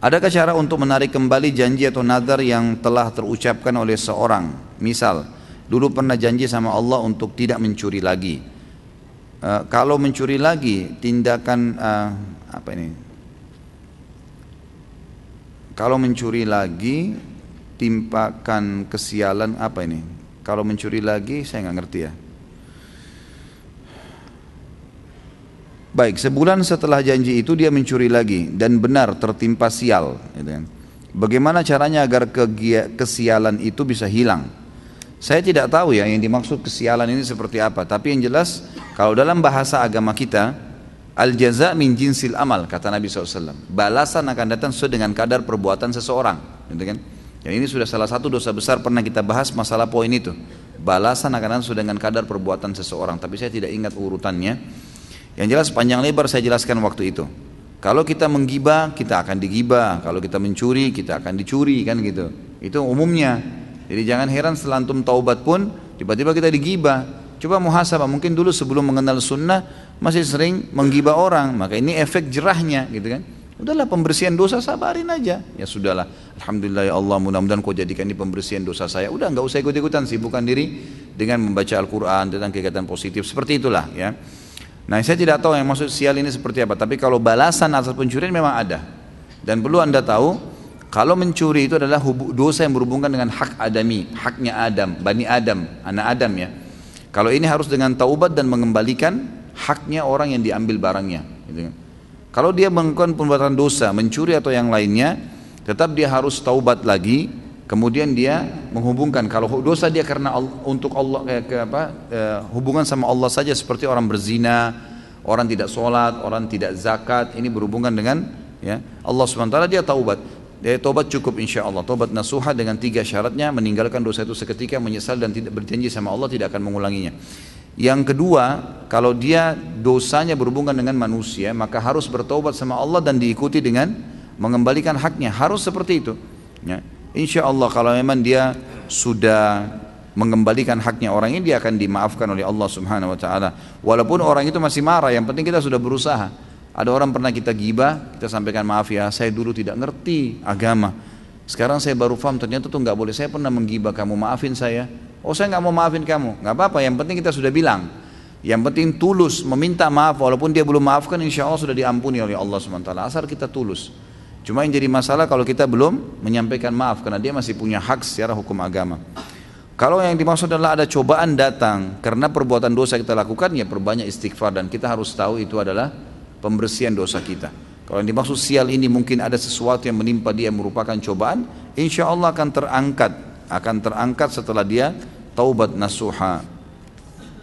Adakah cara untuk menarik kembali janji atau nadar yang telah terucapkan oleh seorang? Misal, dulu pernah janji sama Allah untuk tidak mencuri lagi. Uh, kalau mencuri lagi, tindakan uh, apa ini? Kalau mencuri lagi, timpakan kesialan apa ini? Kalau mencuri lagi, saya nggak ngerti ya. Baik, sebulan setelah janji itu dia mencuri lagi dan benar tertimpa sial. Gitu kan. Bagaimana caranya agar kesialan itu bisa hilang? Saya tidak tahu ya yang dimaksud kesialan ini seperti apa. Tapi yang jelas kalau dalam bahasa agama kita al jaza min jinsil amal kata Nabi SAW. Balasan akan datang sesuai dengan kadar perbuatan seseorang. Gitu kan? Dan ini sudah salah satu dosa besar pernah kita bahas masalah poin itu. Balasan akan datang sesuai dengan kadar perbuatan seseorang. Tapi saya tidak ingat urutannya. Yang jelas panjang lebar saya jelaskan waktu itu. Kalau kita menggibah, kita akan digibah. Kalau kita mencuri, kita akan dicuri kan gitu. Itu umumnya. Jadi jangan heran setelah antum taubat pun tiba-tiba kita digibah. Coba muhasabah, mungkin dulu sebelum mengenal sunnah masih sering menggibah orang. Maka ini efek jerahnya gitu kan. Udahlah pembersihan dosa sabarin aja. Ya sudahlah. Alhamdulillah ya Allah mudah-mudahan kau jadikan ini pembersihan dosa saya. Udah nggak usah ikut-ikutan sibukkan diri dengan membaca Al-Quran tentang kegiatan positif. Seperti itulah ya. Nah saya tidak tahu yang maksud sial ini seperti apa, tapi kalau balasan atas pencurian memang ada. Dan perlu anda tahu, kalau mencuri itu adalah dosa yang berhubungan dengan hak adami, haknya Adam, Bani Adam, anak Adam ya. Kalau ini harus dengan taubat dan mengembalikan haknya orang yang diambil barangnya. Gitu kan. Kalau dia melakukan perbuatan dosa, mencuri atau yang lainnya, tetap dia harus taubat lagi, Kemudian dia menghubungkan kalau dosa dia karena untuk Allah ke, ke apa eh, hubungan sama Allah saja seperti orang berzina, orang tidak sholat, orang tidak zakat, ini berhubungan dengan ya Allah swt dia taubat. Dia taubat cukup insya Allah. Taubat nasuha dengan tiga syaratnya meninggalkan dosa itu seketika menyesal dan tidak berjanji sama Allah tidak akan mengulanginya. Yang kedua, kalau dia dosanya berhubungan dengan manusia, maka harus bertobat sama Allah dan diikuti dengan mengembalikan haknya. Harus seperti itu. Ya. Insya Allah kalau memang dia sudah mengembalikan haknya orang ini dia akan dimaafkan oleh Allah Subhanahu wa taala. Walaupun orang itu masih marah, yang penting kita sudah berusaha. Ada orang pernah kita gibah, kita sampaikan maaf ya, saya dulu tidak ngerti agama. Sekarang saya baru paham ternyata tuh nggak boleh. Saya pernah menggibah kamu, maafin saya. Oh saya nggak mau maafin kamu, nggak apa-apa. Yang penting kita sudah bilang. Yang penting tulus meminta maaf walaupun dia belum maafkan insya Allah sudah diampuni oleh Allah SWT asal kita tulus Cuma yang jadi masalah kalau kita belum menyampaikan maaf karena dia masih punya hak secara hukum agama. Kalau yang dimaksud adalah ada cobaan datang karena perbuatan dosa kita lakukan ya perbanyak istighfar dan kita harus tahu itu adalah pembersihan dosa kita. Kalau yang dimaksud sial ini mungkin ada sesuatu yang menimpa dia merupakan cobaan, insya Allah akan terangkat, akan terangkat setelah dia taubat nasuha.